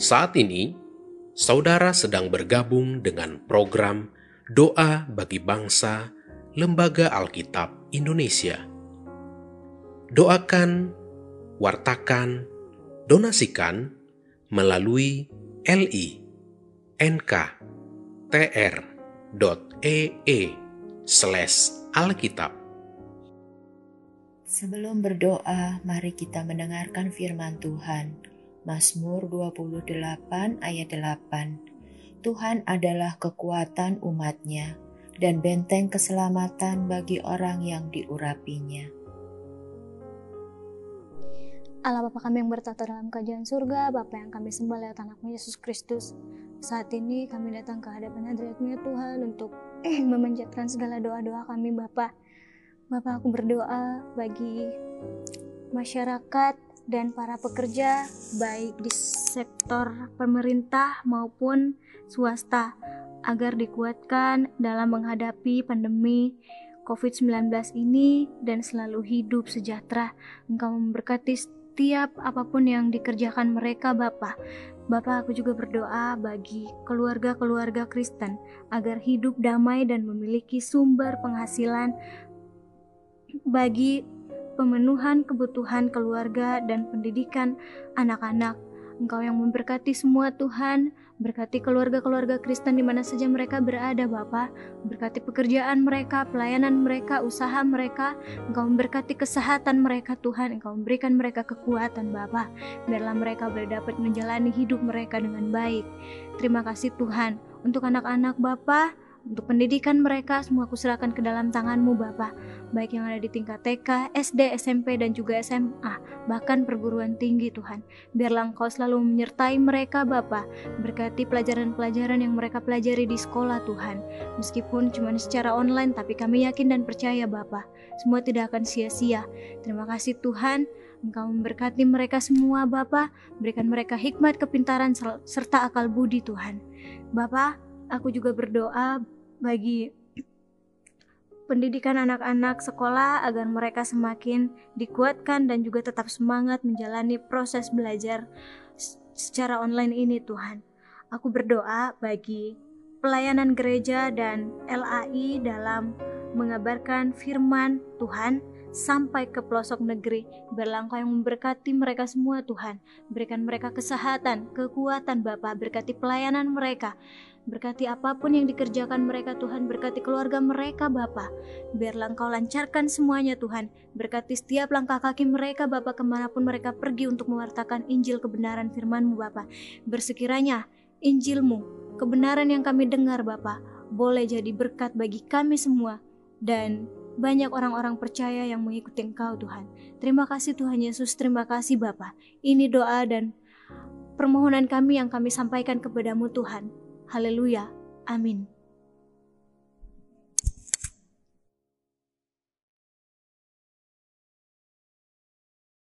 Saat ini, saudara sedang bergabung dengan program Doa bagi Bangsa Lembaga Alkitab Indonesia. Doakan, wartakan, donasikan melalui li nk.tr.ee slash alkitab. Sebelum berdoa, mari kita mendengarkan firman Tuhan. Mazmur 28 ayat 8. Tuhan adalah kekuatan umatnya dan benteng keselamatan bagi orang yang diurapinya. Allah Bapa kami yang bertata dalam kajian surga, Bapa yang kami sembah lewat anakmu Yesus Kristus. Saat ini kami datang ke hadapan hadiratmu ya Tuhan untuk memanjatkan segala doa-doa kami Bapa. Bapa aku berdoa bagi masyarakat dan para pekerja baik di sektor pemerintah maupun swasta agar dikuatkan dalam menghadapi pandemi COVID-19 ini dan selalu hidup sejahtera. Engkau memberkati setiap apa pun yang dikerjakan mereka Bapak. Bapak aku juga berdoa bagi keluarga-keluarga Kristen agar hidup damai dan memiliki sumber penghasilan bagi pemenuhan kebutuhan keluarga dan pendidikan anak-anak. Engkau yang memberkati semua Tuhan, berkati keluarga-keluarga Kristen di mana saja mereka berada Bapa, berkati pekerjaan mereka, pelayanan mereka, usaha mereka, Engkau memberkati kesehatan mereka Tuhan, Engkau memberikan mereka kekuatan Bapa, biarlah mereka boleh dapat menjalani hidup mereka dengan baik. Terima kasih Tuhan. Untuk anak-anak Bapa, untuk pendidikan mereka semua aku serahkan ke dalam tanganmu Bapak baik yang ada di tingkat TK, SD, SMP, dan juga SMA, bahkan perguruan tinggi Tuhan. Biarlah Engkau selalu menyertai mereka Bapa, berkati pelajaran-pelajaran yang mereka pelajari di sekolah Tuhan. Meskipun cuma secara online, tapi kami yakin dan percaya Bapa, semua tidak akan sia-sia. Terima kasih Tuhan, Engkau memberkati mereka semua Bapa, berikan mereka hikmat, kepintaran, serta akal budi Tuhan. Bapa, aku juga berdoa bagi pendidikan anak-anak sekolah agar mereka semakin dikuatkan dan juga tetap semangat menjalani proses belajar secara online ini Tuhan. Aku berdoa bagi pelayanan gereja dan LAI dalam mengabarkan firman Tuhan sampai ke pelosok negeri. Berlangkah yang memberkati mereka semua Tuhan. Berikan mereka kesehatan, kekuatan Bapa, berkati pelayanan mereka. Berkati apa pun yang dikerjakan mereka Tuhan, berkati keluarga mereka Bapa. Biarlah Engkau lancarkan semuanya Tuhan. Berkati setiap langkah kaki mereka Bapa ke mana pun mereka pergi untuk mewartakan Injil kebenaran firman-Mu Bapa. Bersekiranya Injilmu, kebenaran yang kami dengar Bapa, boleh jadi berkat bagi kami semua dan banyak orang-orang percaya yang mengikuti Engkau Tuhan. Terima kasih Tuhan Yesus, terima kasih Bapa. Ini doa dan permohonan kami yang kami sampaikan kepadamu Tuhan. Haleluya. Amin.